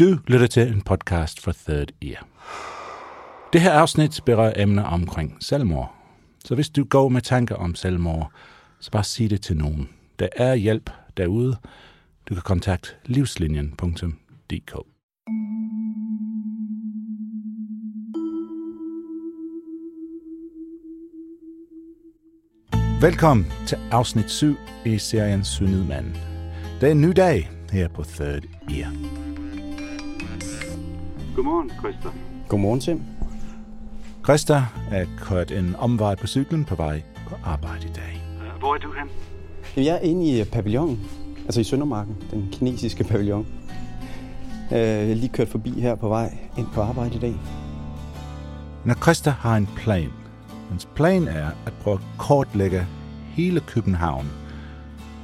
Du lytter til en podcast for Third Ear. Det her afsnit berører emner omkring selvmord. Så hvis du går med tanker om selvmord, så bare sig det til nogen. Der er hjælp derude. Du kan kontakte livslinjen.dk. Velkommen til afsnit 7 i serien Synidmanden. Det er en ny dag her på Third Ear. Godmorgen, Christa. Godmorgen, Tim. Christa er kørt en omvej på cyklen på vej på arbejde i dag. Hvor er du hen? Jeg er inde i pavillonen, altså i Søndermarken, den kinesiske pavillon. Øh, Jeg er lige kørt forbi her på vej ind på arbejde i dag. Når Christa har en plan. Hans plan er at prøve at kortlægge hele København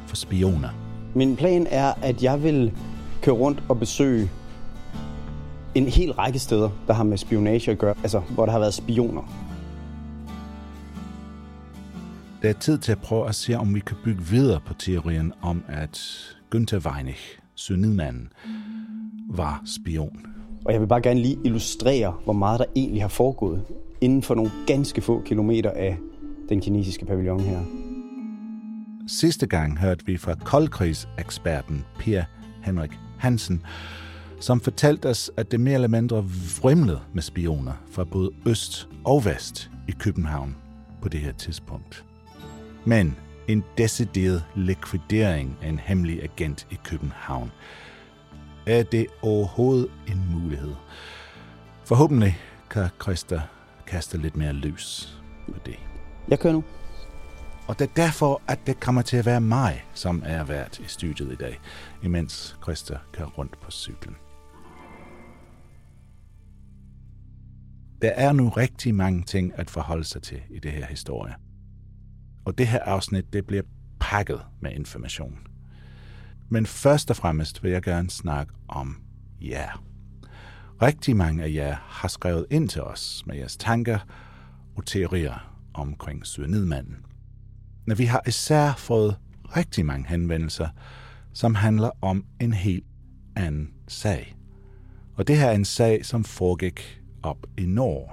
for spioner. Min plan er, at jeg vil køre rundt og besøge en hel række steder, der har med spionage at gøre, altså hvor der har været spioner. Det er tid til at prøve at se, om vi kan bygge videre på teorien om, at Günther Weinig, synidmanden, var spion. Og jeg vil bare gerne lige illustrere, hvor meget der egentlig har foregået inden for nogle ganske få kilometer af den kinesiske pavillon her. Sidste gang hørte vi fra koldkrigseksperten Per Henrik Hansen, som fortalte os, at det mere eller mindre vrimlede med spioner fra både øst og vest i København på det her tidspunkt. Men en decideret likvidering af en hemmelig agent i København. Er det overhovedet en mulighed? Forhåbentlig kan Christa kaste lidt mere lys på det. Jeg kører nu. Og det er derfor, at det kommer til at være mig, som er vært i studiet i dag, imens Christa kører rundt på cyklen. Der er nu rigtig mange ting at forholde sig til i det her historie. Og det her afsnit, det bliver pakket med information. Men først og fremmest vil jeg gerne snakke om jer. Rigtig mange af jer har skrevet ind til os med jeres tanker og teorier omkring cyanidmanden. Men vi har især fået rigtig mange henvendelser, som handler om en helt anden sag. Og det her er en sag, som foregik op i Norge.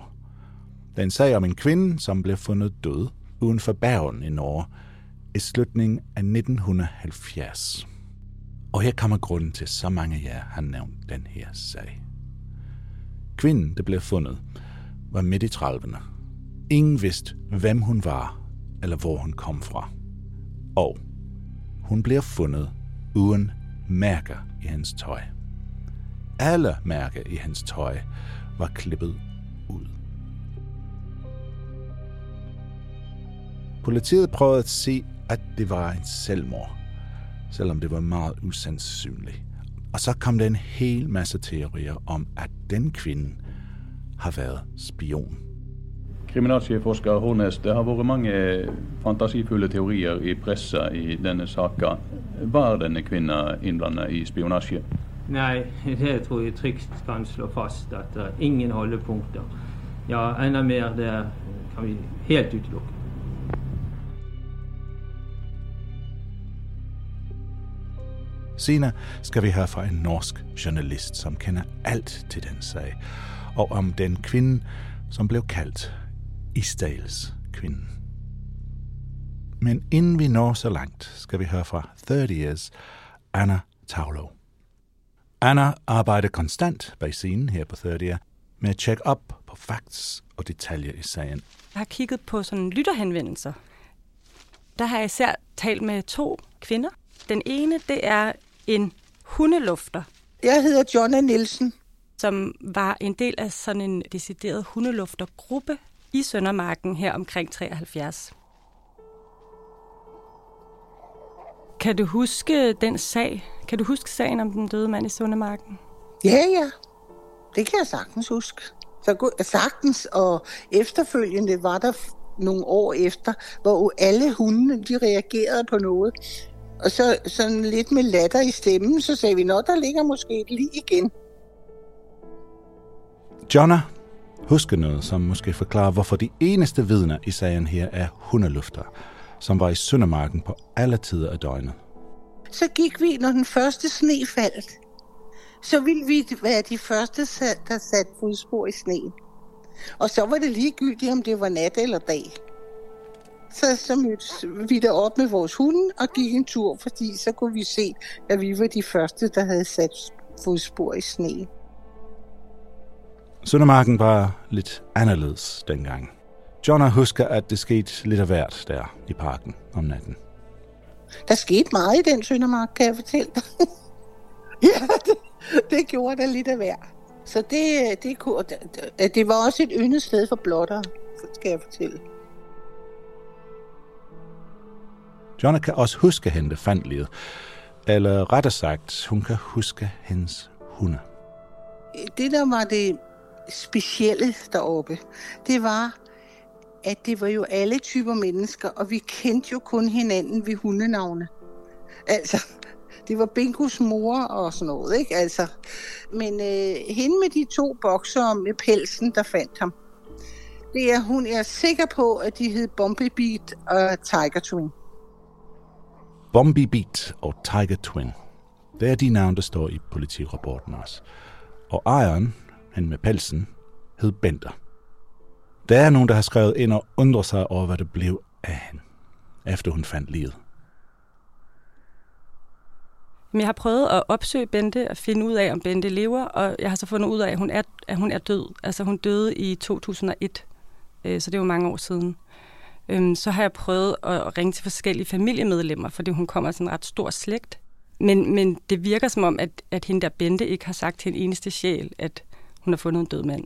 Det er en sag om en kvinde, som blev fundet død uden for Bergen i Norge i slutningen af 1970. Og her kommer grunden til, at så mange af jer har nævnt den her sag. Kvinden, der blev fundet, var midt i 30'erne. Ingen vidste, hvem hun var, eller hvor hun kom fra. Og hun bliver fundet uden mærker i hans tøj. Alle mærker i hans tøj var klippet ud. Politiet prøvede at se, at det var en selvmord, selvom det var meget usandsynligt. Og så kom der en hel masse teorier om, at den kvinde har været spion. Kriminalchefforsker Hornes, det har været mange eh, fantasifulle teorier i pressa i denne saka. Var denne kvinde indblandet i spionasje? Nej, det tror jeg trygt kan slå fast at der er ingen holdepunkter. Ja, enda mer det kan vi helt utelukke. Senere skal vi høre fra en norsk journalist, som kender alt til den sag, og om den kvinde, som blev kaldt Isdales kvinden. Men inden vi når så langt, skal vi høre fra 30 Years Anna Taulow. Anna arbejder konstant bag scenen her på 30 med at tjekke op på facts og detaljer i sagen. Jeg har kigget på sådan lytterhenvendelser. Der har jeg især talt med to kvinder. Den ene, det er en hundelufter, Jeg hedder Jonna Nielsen. som var en del af sådan en decideret hundeluftergruppe i Søndermarken her omkring 73. Kan du huske den sag? Kan du huske sagen om den døde mand i Søndermarken? Ja, ja. Det kan jeg sagtens huske. Så sagtens, og efterfølgende var der nogle år efter, hvor alle hundene, de reagerede på noget. Og så sådan lidt med latter i stemmen, så sagde vi, nå, der ligger måske et lig igen. Jonna husker noget, som måske forklarer, hvorfor de eneste vidner i sagen her er hundelufter, som var i Søndermarken på alle tider af døgnet. Så gik vi, når den første sne faldt. Så ville vi være de første, der satte fodspor i sneen. Og så var det ligegyldigt, om det var nat eller dag. Så, så mødtes vi derop med vores hunde og gik en tur, fordi så kunne vi se, at vi var de første, der havde sat fodspor i sneen. Søndermarken var lidt anderledes dengang. Jonna husker, at det skete lidt af hvert der i parken om natten. Der skete meget i den Søndermark, kan jeg fortælle dig. ja, det, det gjorde der lidt af hver. Så det, det, kunne, det, det var også et yndet sted for blotter, skal jeg fortælle. Jonna kan også huske hende, der fandt livet. Eller rettere sagt, hun kan huske hendes hunde. det, der var det specielle deroppe, det var, at det var jo alle typer mennesker, og vi kendte jo kun hinanden ved hundenavne. Altså, det var Bingos mor og sådan noget, ikke? Altså, men øh, hende med de to bokser med pelsen, der fandt ham, det er hun er sikker på, at de hed Bumpybeat og Tiger Twin. Bombay Beat og Tiger Twin. Det er de navne, der står i politirapporten også. Og ejeren, han med pelsen, hed Bender. Der er nogen, der har skrevet ind og undrer sig over, hvad det blev af hende, efter hun fandt livet. Jeg har prøvet at opsøge Bente og finde ud af, om Bente lever, og jeg har så fundet ud af, at hun er, at hun er død. Altså hun døde i 2001, øh, så det var mange år siden. Øhm, Så har jeg prøvet at ringe til forskellige familiemedlemmer, fordi hun kommer af sådan en ret stor slægt. Men, men det virker som om, at, at hende der Bente ikke har sagt til en eneste sjæl, at hun har fundet en død mand.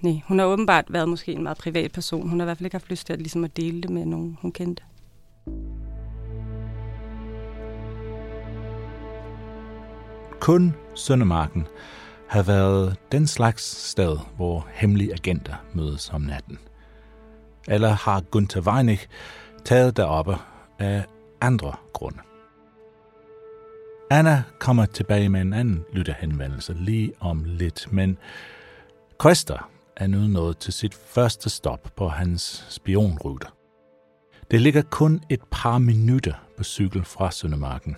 Nej, hun har åbenbart været måske en meget privat person. Hun har i hvert fald ikke haft lyst til at, ligesom at dele det med nogen, hun kendte. Kun Søndermarken har været den slags sted, hvor hemmelige agenter mødes om natten. Eller har Gunther Weinig taget deroppe af andre grunde. Anna kommer tilbage med en anden lytterhenvendelse lige om lidt, men Christer er nu nået til sit første stop på hans spionrute. Det ligger kun et par minutter på cykel fra Søndermarken,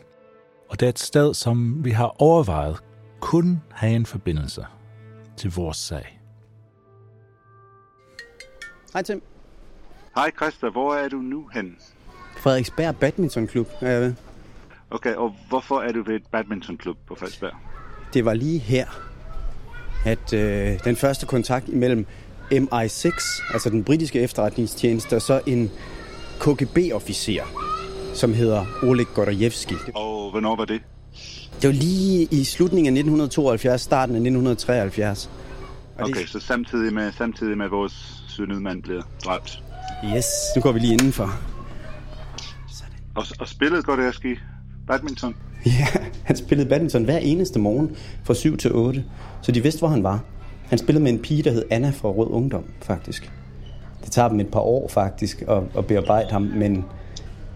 og det er et sted, som vi har overvejet kun have en forbindelse til vores sag. Hej Tim. Hej Christa, hvor er du nu hen? Frederiksberg Badmintonklub er jeg ved. Okay, og hvorfor er du ved et badmintonklub på Frederiksberg? Det var lige her, at øh, den første kontakt imellem MI6, altså den britiske efterretningstjeneste, og så en KGB-officer, som hedder Oleg Gordievski. Og hvornår var det? Det var lige i slutningen af 1972, starten af 1973. Og Okay, så samtidig med, samtidig med vores sydnedmand bliver dræbt. Det, yes, nu går vi lige indenfor. Og, og spillede Gordievski badminton? Ja, han spillede badminton hver eneste morgen fra 7 til 8, så de vidste, hvor han var. Han spillede med en pige, der hed Anna fra Rød Ungdom, faktisk. Det tager dem et par år, faktisk, at, at bearbejde ham, men,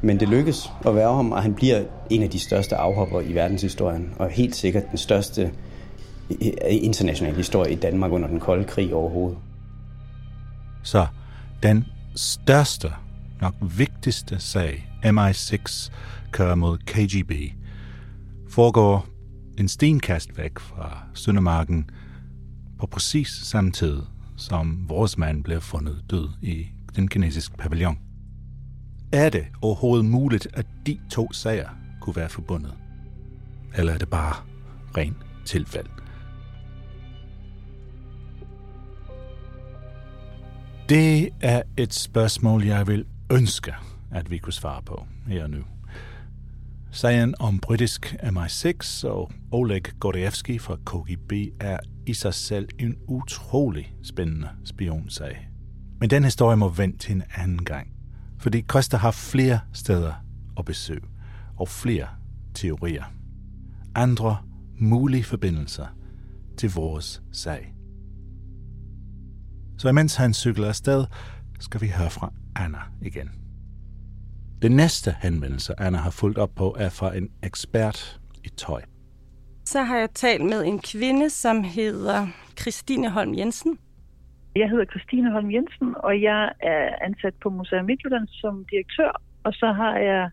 men det lykkes at være ham, og han bliver en af de største afhopper i verdenshistorien, og helt sikkert den største internationale historie i Danmark under den kolde krig overhovedet. Så den største, nok vigtigste sag, MI6 kører mod KGB, foregår en stenkast væk fra Søndermarken på præcis samme tid, som vores mand blev fundet død i den kinesiske pavillon. Er det overhovedet muligt, at de to sager kunne være forbundet? Eller er det bare ren tilfælde? Det er et spørgsmål, jeg vil ønske, at vi kunne svare på her og nu. Sagen om britisk MI6 og Oleg Gordievsky fra KGB er i sig selv en utrolig spændende spionsag. Men den historie må vente til en anden gang, fordi Koster har flere steder at besøge og flere teorier. Andre mulige forbindelser til vores sag. Så imens han cykler afsted, skal vi høre fra Anna igen. Den næste henvendelse, Anna har fulgt op på, er fra en ekspert i tøj. Så har jeg talt med en kvinde, som hedder Christine Holm Jensen. Jeg hedder Christine Holm Jensen, og jeg er ansat på Museum Midtjylland som direktør. Og så har jeg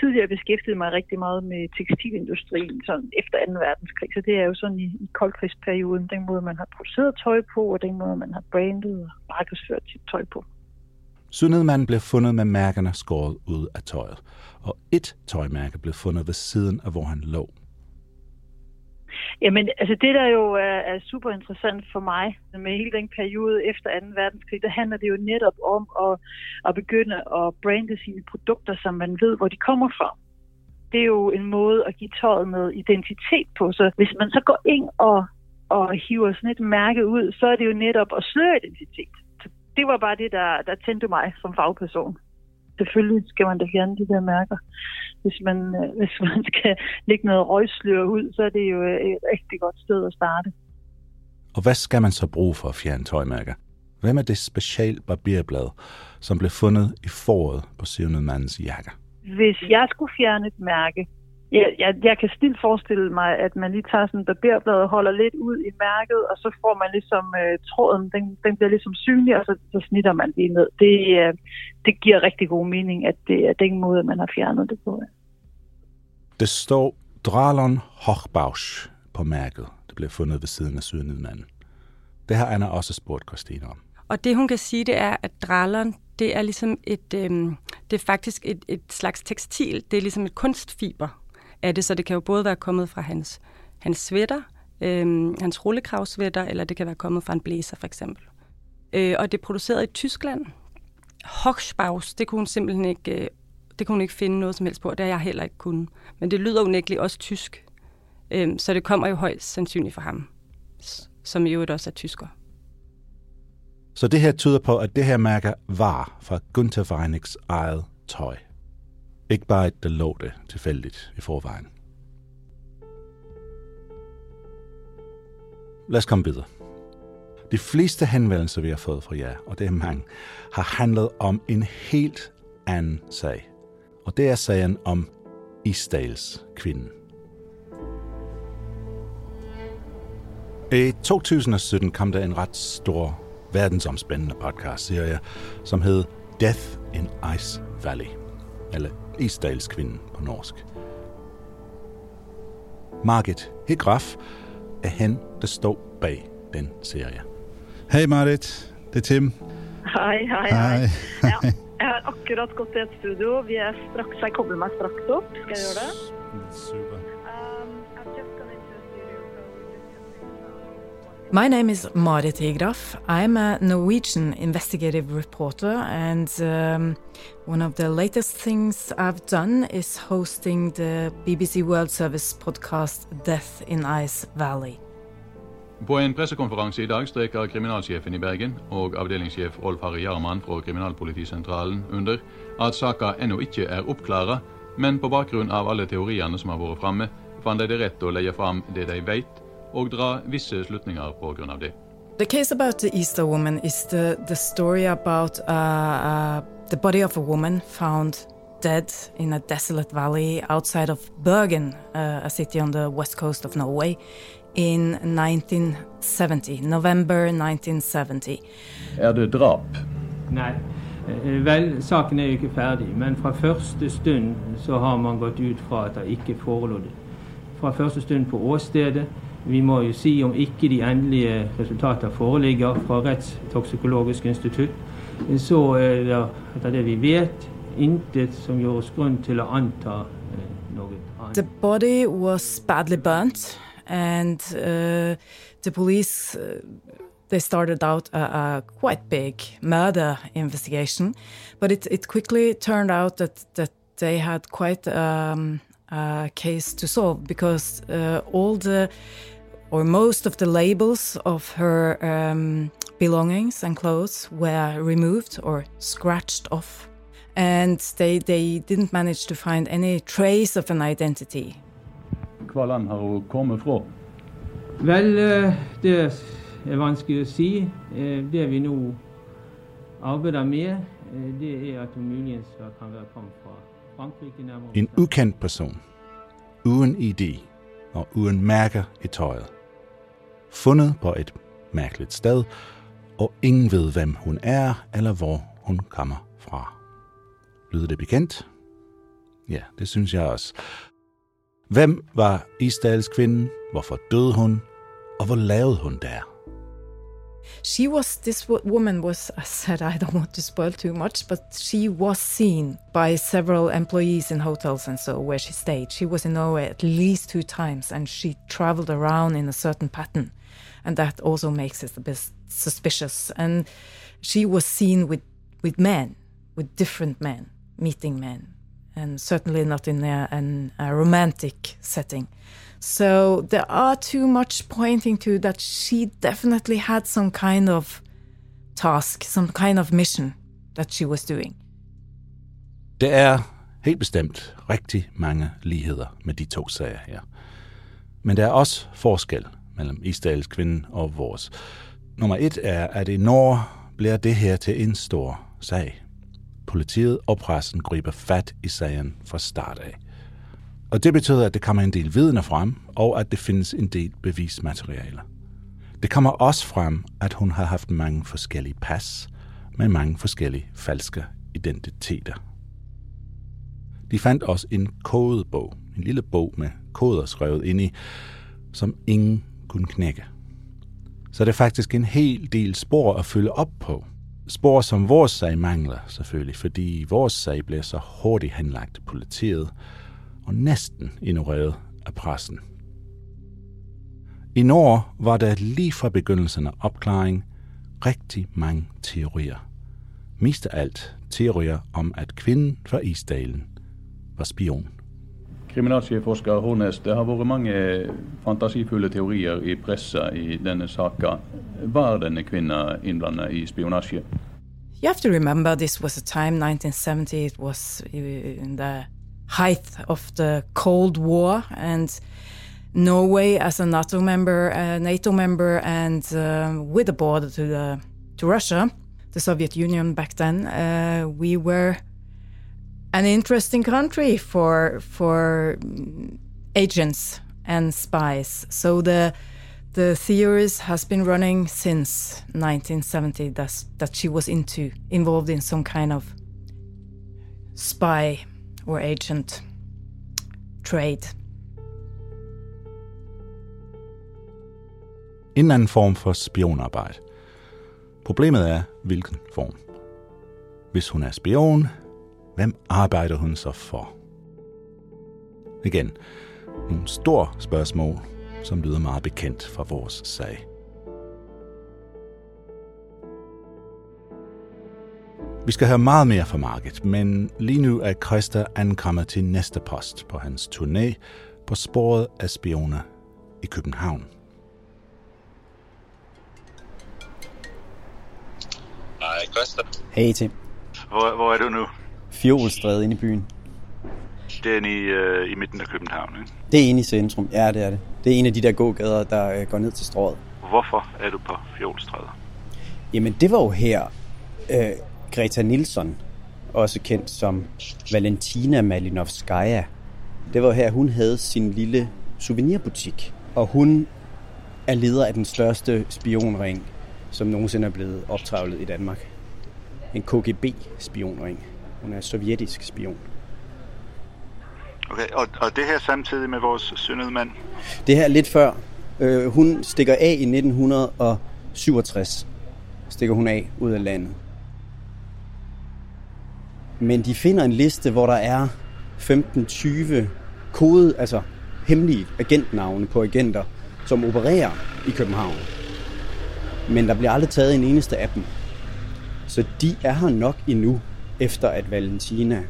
tidligere beskæftiget mig rigtig meget med tekstilindustrien sådan efter 2. verdenskrig. Så det er jo sådan i, i koldkrigsperioden, den måde, man har produceret tøj på, og den måde, man har brandet og markedsført sit tøj på. Sønedmanden blev fundet med mærkerne skåret ud af tøjet, og et tøjmærke blev fundet ved siden af, hvor han lå. Jamen, altså det der jo er, er super interessant for mig med hele den periode efter 2. verdenskrig, der handler det jo netop om at, at begynde at brande sine produkter, som man ved, hvor de kommer fra. Det er jo en måde at give tøjet noget identitet på. Så hvis man så går ind og, og hiver sådan et mærke ud, så er det jo netop at sløre identitet. Det var bare det, der, der tændte mig som fagperson selvfølgelig skal man da fjerne de der mærker. Hvis man, øh, hvis man skal lægge noget røgslør ud, så er det jo øh, et rigtig godt sted at starte. Og hvad skal man så bruge for at fjerne tøjmærker? Hvem er det special barberblad, som blev fundet i foråret på mandens jakker? Hvis jeg skulle fjerne et mærke, jeg, jeg, jeg kan stilt forestille mig, at man lige tager sådan en barberblad og holder lidt ud i mærket, og så får man ligesom øh, tråden, den, den bliver ligesom synlig, og så, så snitter man lige ned. Det, øh, det giver rigtig god mening, at det er den måde, man har fjernet det på. Det står Dralon Hochbausch på mærket. Det blev fundet ved siden af sydnedmanden. Det har Anna også spurgt Christine om. Og det hun kan sige, det er, at dralleren, det er ligesom et, øh, det er faktisk et, et slags tekstil. Det er ligesom et kunstfiber af det, så det kan jo både være kommet fra hans, hans sweater, øh, hans rullekravsvætter, eller det kan være kommet fra en blæser for eksempel. Øh, og det er produceret i Tyskland. Hochspaus, det kunne hun simpelthen ikke, øh, det kunne hun ikke finde noget som helst på, det har jeg heller ikke kunnet. Men det lyder unægteligt også tysk, øh, så det kommer jo højst sandsynligt fra ham, som i øvrigt også er tysker. Så det her tyder på, at det her mærke var fra Gunther Weinigs eget tøj. Ikke bare et, der lå det tilfældigt i forvejen. Lad os komme videre. De fleste henvendelser, vi har fået fra jer, og det er mange, har handlet om en helt anden sag. Og det er sagen om Isdales kvinden. I 2017 kom der en ret stor verdensomspændende podcast-serie, som hed Death in Ice Valley, eller Isdalskvinden på norsk. Margit Higraf er hen, der står bag den serie. Hej Marit, det er Tim. Hej, hej, hej. hej. ja, jeg har akkurat gått til et studio. Vi er straks, jeg kobler meg straks opp. Skal jeg gjøre det? Super. My name is Marit Egraf. I'm a Norwegian investigative reporter, and um, one of the latest things I've done is hosting the BBC World Service podcast Death in Ice Valley. På en pressekonferanse i dag streker kriminalsjefen i Bergen og avdelingssjef Olf Harry Jarman fra Kriminalpolitisentralen under at saka ennå ikke er oppklara, men på bakgrunn av alle teoriene som har vært framme, fant de det rett å legge fram det de vet, og dra visse slutninger på grunn av det. The case about the Easter woman is the, the story about uh, uh, the body of a woman found dead in a desolate valley outside of Bergen, uh, a city on the west coast of Norway, in 1970, November 1970. Er det drap? Nei. Eh, vel, saken er jo ikke ferdig, men fra første stund så har man gått ut fra at det ikke forelå det. Fra første stund på åstedet vi må jo si om ikke de endelige resultater foreligger fra Rettstoksikologisk institutt, så er det etter det vi vet, intet som oss grunn til å anta eh. The body was badly burnt, and uh, the police uh, they started out a, a, quite big murder investigation, but it, it quickly turned out that that they had quite um, case to solve because uh, all the or most of the labels of her um, belongings and clothes were removed or scratched off. And they, they didn't manage to find any trace of an identity. Hva land har hun kommet fra? Vel, eh, det er vanskelig å si. Eh, Det vi nå arbeider med, eh, det er at hun muligens kan være kommet fra Frankrike. En ukendt person, uden ID og uden mærker i tøjet. Fundet på et mærkeligt sted, og ingen ved, hvem hun er eller hvor hun kommer fra. Lyder det bekendt? Ja, det synes jeg også. Hvem var Isdals kvinden? Hvorfor døde hun? Og hvor lavede hun der? She was, this woman was, I said, I don't want to spoil too much, but she was seen by several employees in hotels and so where she stayed. She was in Norway at least two times and she traveled around in a certain pattern. And that also makes it a bit suspicious. And she was seen with, with men, with different men, meeting men, and certainly not in a, an, a romantic setting. So there are too much pointing to that she definitely had some kind of task, some kind of mission that she was doing. Der er helt bestemt rigtig mange ligheder med de to sager her. Men der er også forskel mellem Isdals kvinde og vores. Nummer et er, at i Norge bliver det her til en stor sag. Politiet og pressen griber fat i sagen fra start af. Og det betyder, at det kommer en del vidner frem, og at det findes en del bevismaterialer. Det kommer også frem, at hun har haft mange forskellige pas med mange forskellige falske identiteter. De fandt også en kodebog, en lille bog med koder skrevet ind i, som ingen kunne knække. Så det er faktisk en hel del spor at følge op på. Spor, som vores sag mangler selvfølgelig, fordi vores sag bliver så hurtigt henlagt politiet og næsten ignoreret af pressen. I Norge var der lige fra begyndelsen af opklaring rigtig mange teorier. Mest af alt teorier om, at kvinden fra Isdalen var spion. Kriminalsjefforsker Hornes, det har vært mange fantasifulle teorier i pressa i denne saka. Var denne kvinna innblandet i spionasje? You have to remember this was a time, 1970, it was uh, in the height of the Cold War, and Norway, as a NATO member, a NATO member, and uh, with a border to the to Russia, the Soviet Union back then, uh, we were an interesting country for for agents and spies. So the the theories has been running since 1970 that that she was into involved in some kind of spy or agent trade. En anden form for spionarbejde. Problemet er, hvilken form. Hvis hun er spion, hvem arbejder hun så for? Igen, nogle store spørgsmål, som lyder meget bekendt fra vores sag. Vi skal høre meget mere fra Market, men lige nu er Christa ankommet til næste post på hans turné på sporet af spioner i København. Hej, Christa. Hey Tim. Hvor, hvor er du nu? Fjolstræde inde i byen. Det er inde i, øh, i midten af København, ikke? Det er inde i centrum. Ja, det er det. Det er en af de der gågader, der øh, går ned til strået. Hvorfor er du på Fjolstræde? Jamen, det var jo her, øh, Greta Nilsson, også kendt som Valentina Malinovskaya. Det var her, hun havde sin lille souvenirbutik. Og hun er leder af den største spionring, som nogensinde er blevet optravlet i Danmark. En KGB-spionring. Hun er sovjetisk spion. Okay, og, og det her samtidig med vores syndede Det her er lidt før. Øh, hun stikker af i 1967. Stikker hun af ud af landet. Men de finder en liste, hvor der er 15-20 kode, altså hemmelige agentnavne på agenter, som opererer i København. Men der bliver aldrig taget en eneste af dem. Så de er her nok endnu, efter at Valentina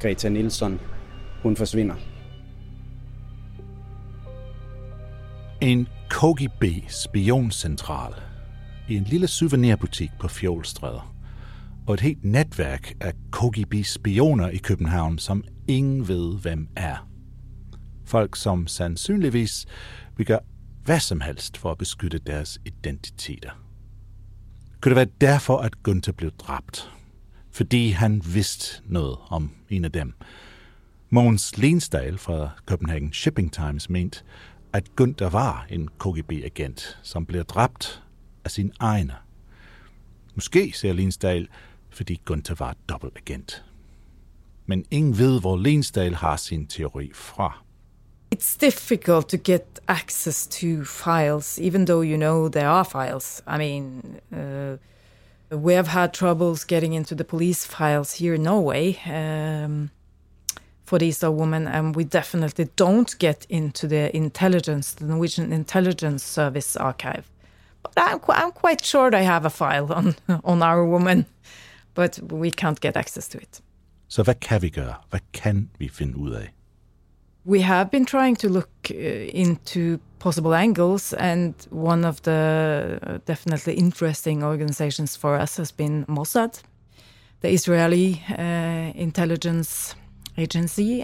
Greta Nielsen, hun forsvinder. En KGB spioncentral i en lille souvenirbutik på Fjolstræder og et helt netværk af KGB-spioner i København, som ingen ved, hvem er. Folk, som sandsynligvis vil gøre hvad som helst for at beskytte deres identiteter. Kunne det være derfor, at Gunther blev dræbt? Fordi han vidste noget om en af dem. Mogens Lensdal fra Copenhagen Shipping Times mente, at Gunther var en KGB-agent, som blev dræbt af sin egne. Måske, siger Lensdal, fordi Gunther var dobbeltagent. Men ingen ved, hvor har sin teori fra. It's difficult to get access to files, even though you know there are files. I mean, uh, we have had troubles getting into the police files here in Norway um, for the Easter woman, and we definitely don't get into the intelligence, the Norwegian Intelligence Service archive. But I'm, qu- I'm quite sure they have a file on on our woman, but we can't get access to it. Så hvad kan vi gøre? Hvad kan vi finde ud af? We have been trying to look uh, into possible angles, and one of the uh, definitely interesting organizations for us has been Mossad, the Israeli uh, intelligence agency.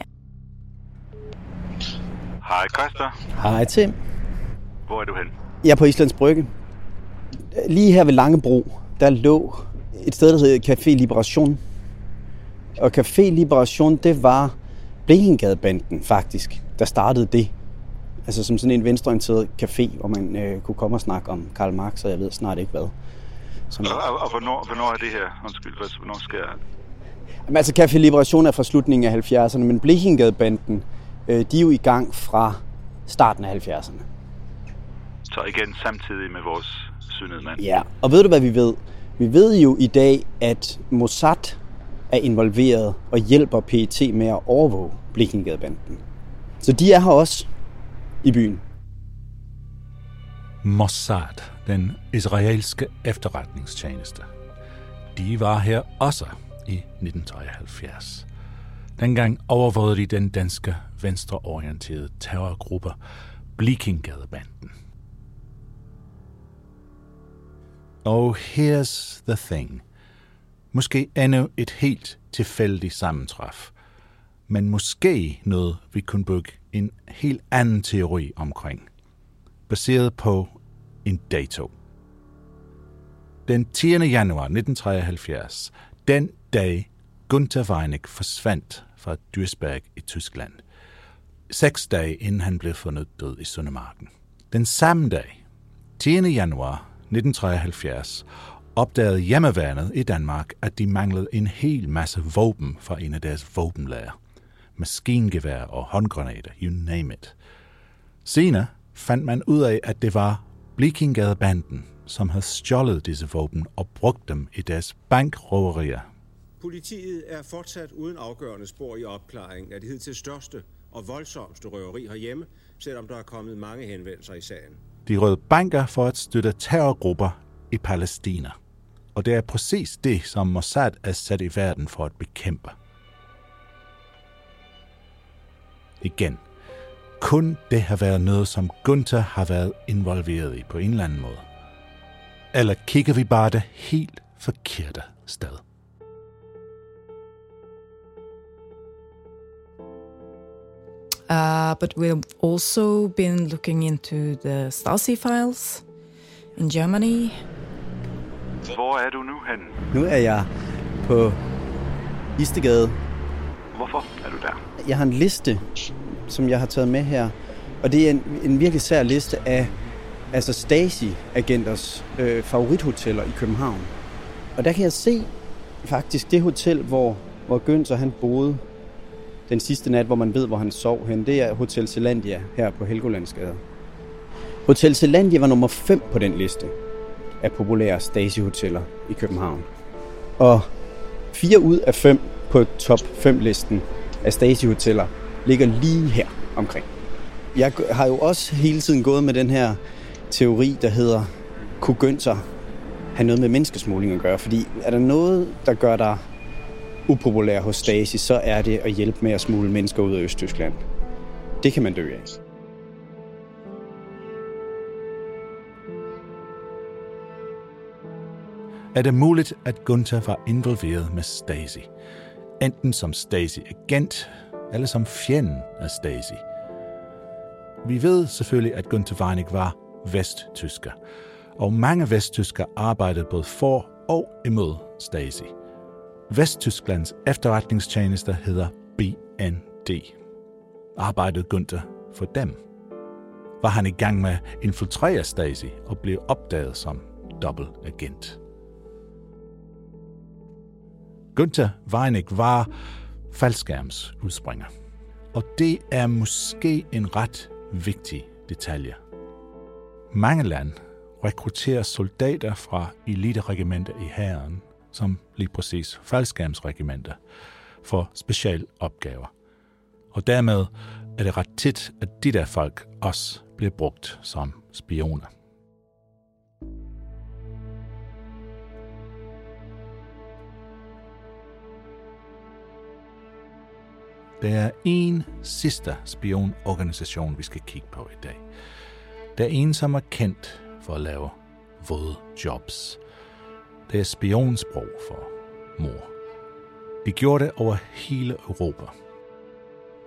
Hej Christer. Hej Tim. Hvor er du hen? Jeg er på Islands Brygge. Lige her ved Langebro, der lå et sted, der hedder Café Liberation. Og Café Liberation, det var Blekingadebanden faktisk, der startede det. Altså som sådan en venstreorienteret café, hvor man øh, kunne komme og snakke om Karl Marx, og jeg ved snart ikke hvad. Som... Og, og, og hvornår, hvornår er det her? Undskyld, hvornår skal jeg... Jamen, altså Café Liberation er fra slutningen af 70'erne, men Blekingadebanden, øh, de er jo i gang fra starten af 70'erne. Så igen samtidig med vores synede mand. Ja, og ved du hvad vi ved? Vi ved jo i dag, at Mossad er involveret og hjælper PET med at overvåge Blikkengadebanden. Så de er her også i byen. Mossad, den israelske efterretningstjeneste. De var her også i 1973. Dengang overvågede de den danske venstreorienterede terrorgruppe Blekingadebanden. Og here's the thing. Måske endnu et helt tilfældigt sammentræf, men måske noget, vi kunne bygge en helt anden teori omkring, baseret på en dato. Den 10. januar 1973, den dag Gunther Weinig forsvandt fra Duisberg i Tyskland, seks dage inden han blev fundet død i Sundemarken. Den samme dag, 10. januar 1973, opdagede hjemmeværnet i Danmark, at de manglede en hel masse våben fra en af deres våbenlager. Maskingevær og håndgranater, you name it. Senere fandt man ud af, at det var Blekingadebanden, som havde stjålet disse våben og brugt dem i deres bankrøverier. Politiet er fortsat uden afgørende spor i opklaringen af det hidtil største og voldsomste røveri herhjemme, selvom der er kommet mange henvendelser i sagen. De røde banker for at støtte terrorgrupper i Palæstina. Og det er præcis det, som Mossad er sat i verden for at bekæmpe. Igen. Kun det har været noget, som Gunther har været involveret i på en eller anden måde. Eller kigger vi bare det helt forkerte sted? Uh, but we've also been looking into the Stasi files in Germany. Hvor er du nu hen? Nu er jeg på Istegade. Hvorfor er du der? Jeg har en liste, som jeg har taget med her. Og det er en, en virkelig sær liste af altså Stasi-agenters øh, favorithoteller i København. Og der kan jeg se faktisk det hotel, hvor, hvor Günther han boede den sidste nat, hvor man ved, hvor han sov hen. Det er Hotel Zelandia her på Helgolandsgade. Hotel Zelandia var nummer 5 på den liste af populære Stasi-hoteller i København. Og fire ud af fem på top 5-listen af Stasi-hoteller ligger lige her omkring. Jeg har jo også hele tiden gået med den her teori, der hedder, kunne Günther have noget med menneskesmugling at gøre? Fordi er der noget, der gør dig upopulær hos Stasi, så er det at hjælpe med at smule mennesker ud af Østtyskland. Det kan man dø af. Er det muligt, at Gunther var involveret med Stasi? Enten som Stasi-agent, eller som fjenden af Stasi. Vi ved selvfølgelig, at Gunther Weinig var vesttysker, og mange vesttysker arbejdede både for og imod Stasi – Vesttysklands efterretningstjenester hedder BND. Arbejdede Gunther for dem? Var han i gang med at infiltrere Stasi og blev opdaget som dobbeltagent? Gunther Weinig var faldskærmsudspringer. Og det er måske en ret vigtig detalje. Mange lande rekrutterer soldater fra eliteregimenter i hæren, som lige præcis faldskærmsregimenter, for specialopgaver. Og dermed er det ret tit, at de der folk også bliver brugt som spioner. Der er en sidste spionorganisation, vi skal kigge på i dag. Der er en, som er kendt for at lave våde jobs. Det er spionsprog for mor. De gjorde det over hele Europa.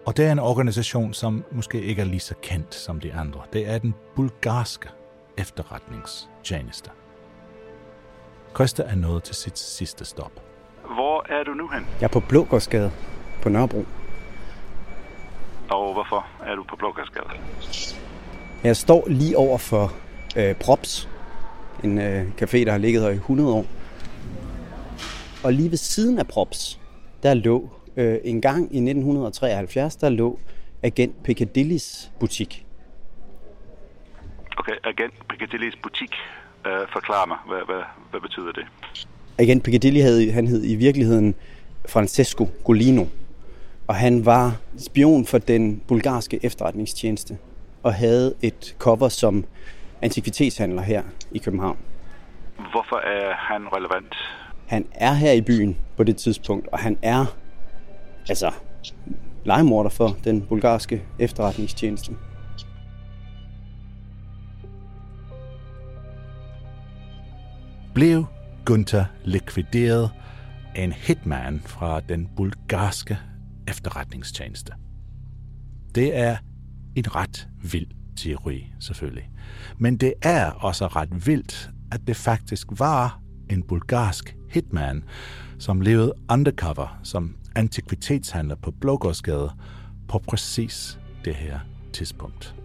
Og det er en organisation, som måske ikke er lige så kendt som de andre. Det er den bulgarske efterretningstjeneste. Christa er nået til sit sidste stop. Hvor er du nu hen? Jeg er på Blågårdsgade på Nørrebro. Og hvorfor er du på Blågårdsgade? Jeg står lige over for øh, Props, en øh, café, der har ligget her i 100 år. Og lige ved siden af Props, der lå øh, en gang i 1973, der lå Agent Piccadillys butik. Okay, Agent Piccadillys butik. Uh, forklar mig, hvad, hvad, hvad betyder det? Agent Piccadilly havde, han hed i virkeligheden Francesco Golino, og han var spion for den bulgarske efterretningstjeneste og havde et cover som antikvitetshandler her i København. Hvorfor er han relevant? Han er her i byen på det tidspunkt, og han er altså legemorder for den bulgarske efterretningstjeneste. Blev Gunther likvideret af en hitman fra den bulgarske efterretningstjeneste? Det er en ret vild teori, selvfølgelig. Men det er også ret vildt, at det faktisk var en bulgarsk hitman, som levede undercover som antikvitetshandler på Blågårdsgade på præcis det her tidspunkt.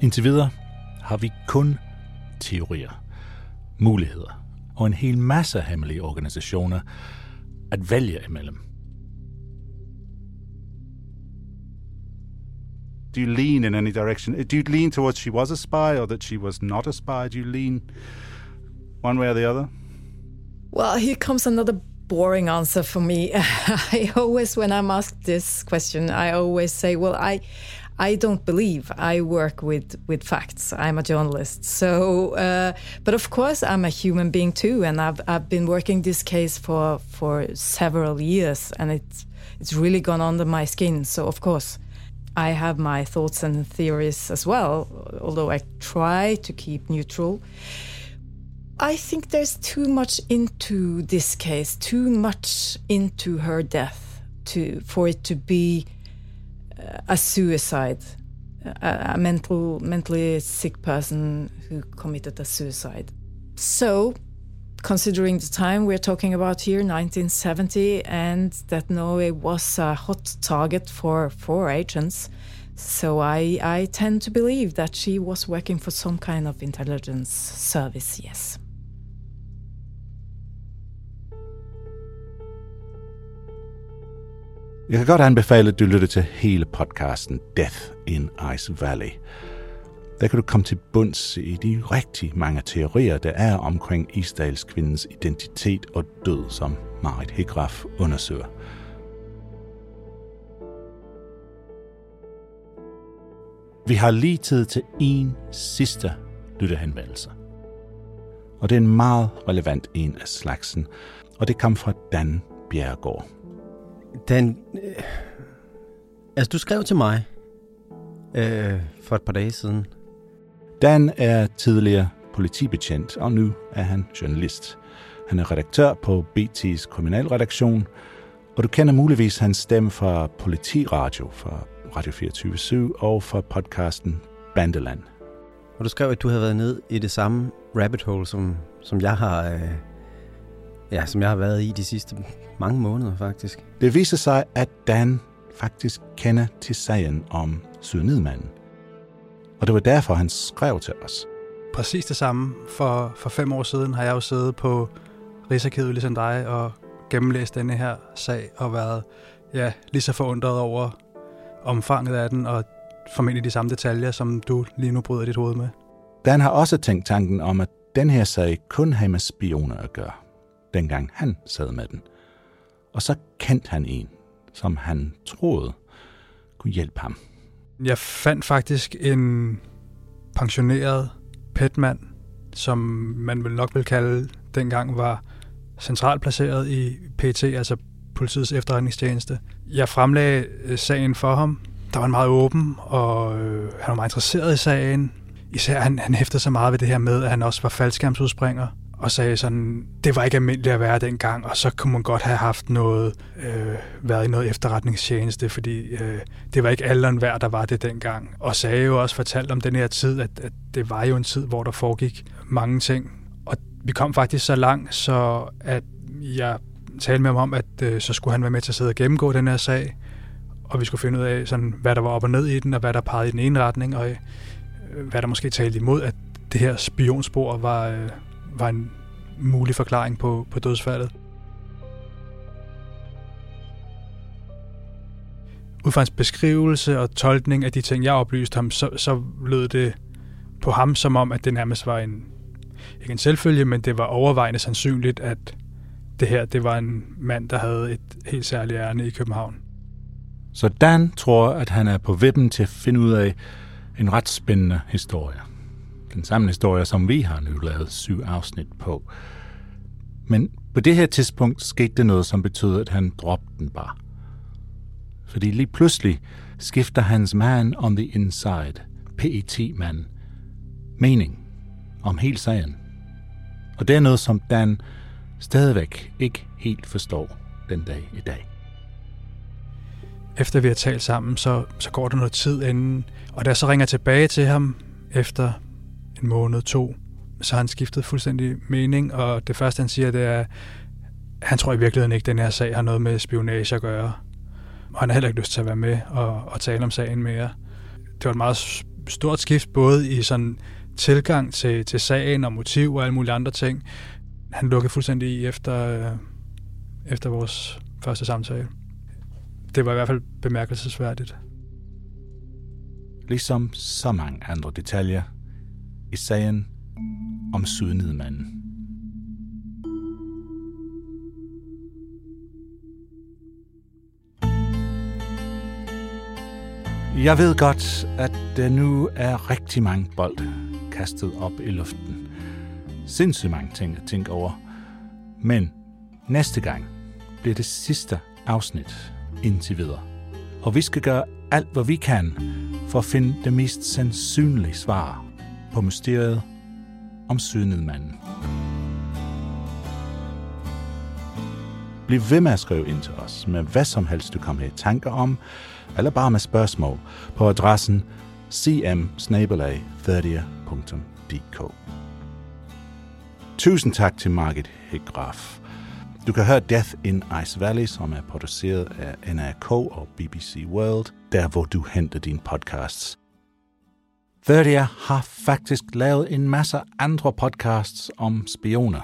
Indtil videre har vi kun teorier, muligheder og en hel masse hemmelige organisationer at vælge imellem. Do you lean in any direction? Do you lean towards she was a spy or that she was not a spy? Do you lean one way or the other? Well, here comes another boring answer for me. I always, when I'm asked this question, I always say, well, I. I don't believe I work with, with facts. I'm a journalist. So, uh, but of course, I'm a human being too, and I've I've been working this case for for several years, and it's it's really gone under my skin. So, of course, I have my thoughts and theories as well, although I try to keep neutral. I think there's too much into this case, too much into her death to for it to be uh, a suicide, a, a mental mentally sick person who committed a suicide. So, considering the time we're talking about here, 1970, and that Norway was a hot target for for agents. So I, I tend to believe that she was working for some kind of intelligence service, yes. Jeg kan godt anbefale, at du lytter til hele podcasten Death in Ice Valley. Der kan du komme til bunds i de rigtig mange teorier, der er omkring Isdals kvindens identitet og død, som Marit Hegraf undersøger. Vi har lige tid til en sidste lyttehenvendelse. Og det er en meget relevant en af slagsen, og det kom fra Dan Bjergård. Dan, øh, altså du skrev til mig øh, for et par dage siden, Dan er tidligere politibetjent, og nu er han journalist. Han er redaktør på BT's kriminalredaktion, og du kender muligvis hans stemme fra Politiradio, fra Radio 24 og fra podcasten Bandeland. Og du skrev, at du havde været ned i det samme rabbit hole, som, som jeg har... Øh, ja, som jeg har været i de sidste mange måneder, faktisk. Det viser sig, at Dan faktisk kender til sagen om Sydnedmanden. Og det var derfor, han skrev til os. Præcis det samme. For, for fem år siden har jeg jo siddet på Rigsarkivet, ligesom dig, og gennemlæst denne her sag, og været ja, lige så forundret over omfanget af den, og formentlig de samme detaljer, som du lige nu bryder dit hoved med. Dan har også tænkt tanken om, at den her sag kun har med spioner at gøre, dengang han sad med den. Og så kendte han en, som han troede kunne hjælpe ham. Jeg fandt faktisk en pensioneret petmand, som man vel nok vil kalde dengang var centralt placeret i PT, altså politiets efterretningstjeneste. Jeg fremlagde øh, sagen for ham. Der var en meget åben, og øh, han var meget interesseret i sagen. Især han, han hæftede så meget ved det her med, at han også var faldskærmsudspringer og sagde sådan, det var ikke almindeligt at være dengang, og så kunne man godt have haft noget, øh, været i noget efterretningstjeneste, fordi øh, det var ikke alderen værd, der var det dengang. Og sagde jo også, fortalt om den her tid, at, at det var jo en tid, hvor der foregik mange ting. Og vi kom faktisk så langt, så at jeg talte med ham om, at øh, så skulle han være med til at sidde og gennemgå den her sag, og vi skulle finde ud af, sådan, hvad der var op og ned i den, og hvad der pegede i den ene retning, og øh, hvad der måske talte imod, at det her spionspor var, øh, var en mulig forklaring på, på dødsfaldet. Ud fra hans beskrivelse og tolkning af de ting, jeg oplyste ham, så, så lød det på ham som om, at det nærmest var en, ikke en selvfølge, men det var overvejende sandsynligt, at det her det var en mand, der havde et helt særligt ærne i København. Så Dan tror, at han er på vippen til at finde ud af en ret spændende historie en samme historie, som vi har nu lavet syv afsnit på. Men på det her tidspunkt skete det noget, som betød, at han droppede den bare. Fordi lige pludselig skifter hans man on the inside, PET-mand, mening om hele sagen. Og det er noget, som Dan stadigvæk ikke helt forstår den dag i dag. Efter vi har talt sammen, så, så går der noget tid inden, og da jeg så ringer tilbage til ham efter en måned, to, så har han skiftet fuldstændig mening, og det første, han siger, det er, han tror i virkeligheden ikke, at den her sag har noget med spionage at gøre. Og han har heller ikke lyst til at være med og, og tale om sagen mere. Det var et meget stort skift, både i sådan tilgang til, til sagen og motiv og alle mulige andre ting. Han lukkede fuldstændig i efter, øh, efter vores første samtale. Det var i hvert fald bemærkelsesværdigt. Ligesom så mange andre detaljer i sagen om Sydnedmanden. Jeg ved godt, at der nu er rigtig mange bold kastet op i luften. Sindssygt mange ting at tænke over. Men næste gang bliver det sidste afsnit indtil videre. Og vi skal gøre alt, hvad vi kan for at finde det mest sandsynlige svar på mysteriet om Sydnedmanden. Bliv ved med at skrive ind til os med hvad som helst, du kommer i tanker om, eller bare med spørgsmål på adressen cm 30dk Tusind tak til Margit Hegraf. Du kan høre Death in Ice Valley, som er produceret af NRK og BBC World, der hvor du henter dine podcasts. 30 har faktisk lavet en masse andre podcasts om spioner.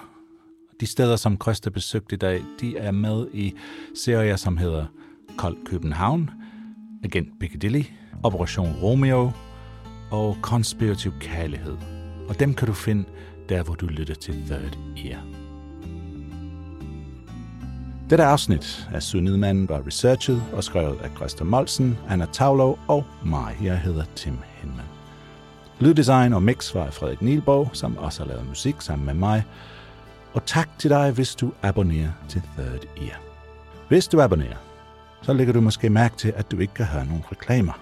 De steder, som Krøster besøgte i dag, de er med i serier, som hedder Kold København, Agent Piccadilly, Operation Romeo og Konspirativ Kærlighed. Og dem kan du finde der, hvor du lytter til Third Ear. Dette afsnit af Sundhedmanden var researchet og skrevet af Christa Molsen, Anna Tavlov og mig. Jeg hedder Tim Henman. Lyddesign og mix var Frederik Nielborg, som også har lavet musik sammen med mig. Og tak til dig, hvis du abonnerer til Third Ear. Hvis du abonnerer, så lægger du måske mærke til, at du ikke kan høre nogen reklamer.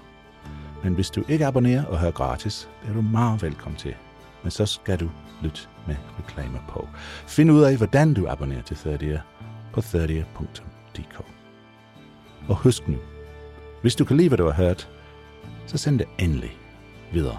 Men hvis du ikke abonnerer og hører gratis, det er du meget velkommen til. Men så skal du lytte med reklamer på. Find ud af, hvordan du abonnerer til 30 på 30.dk. Og husk nu, hvis du kan lide, hvad du har hørt, så send det endelig videre.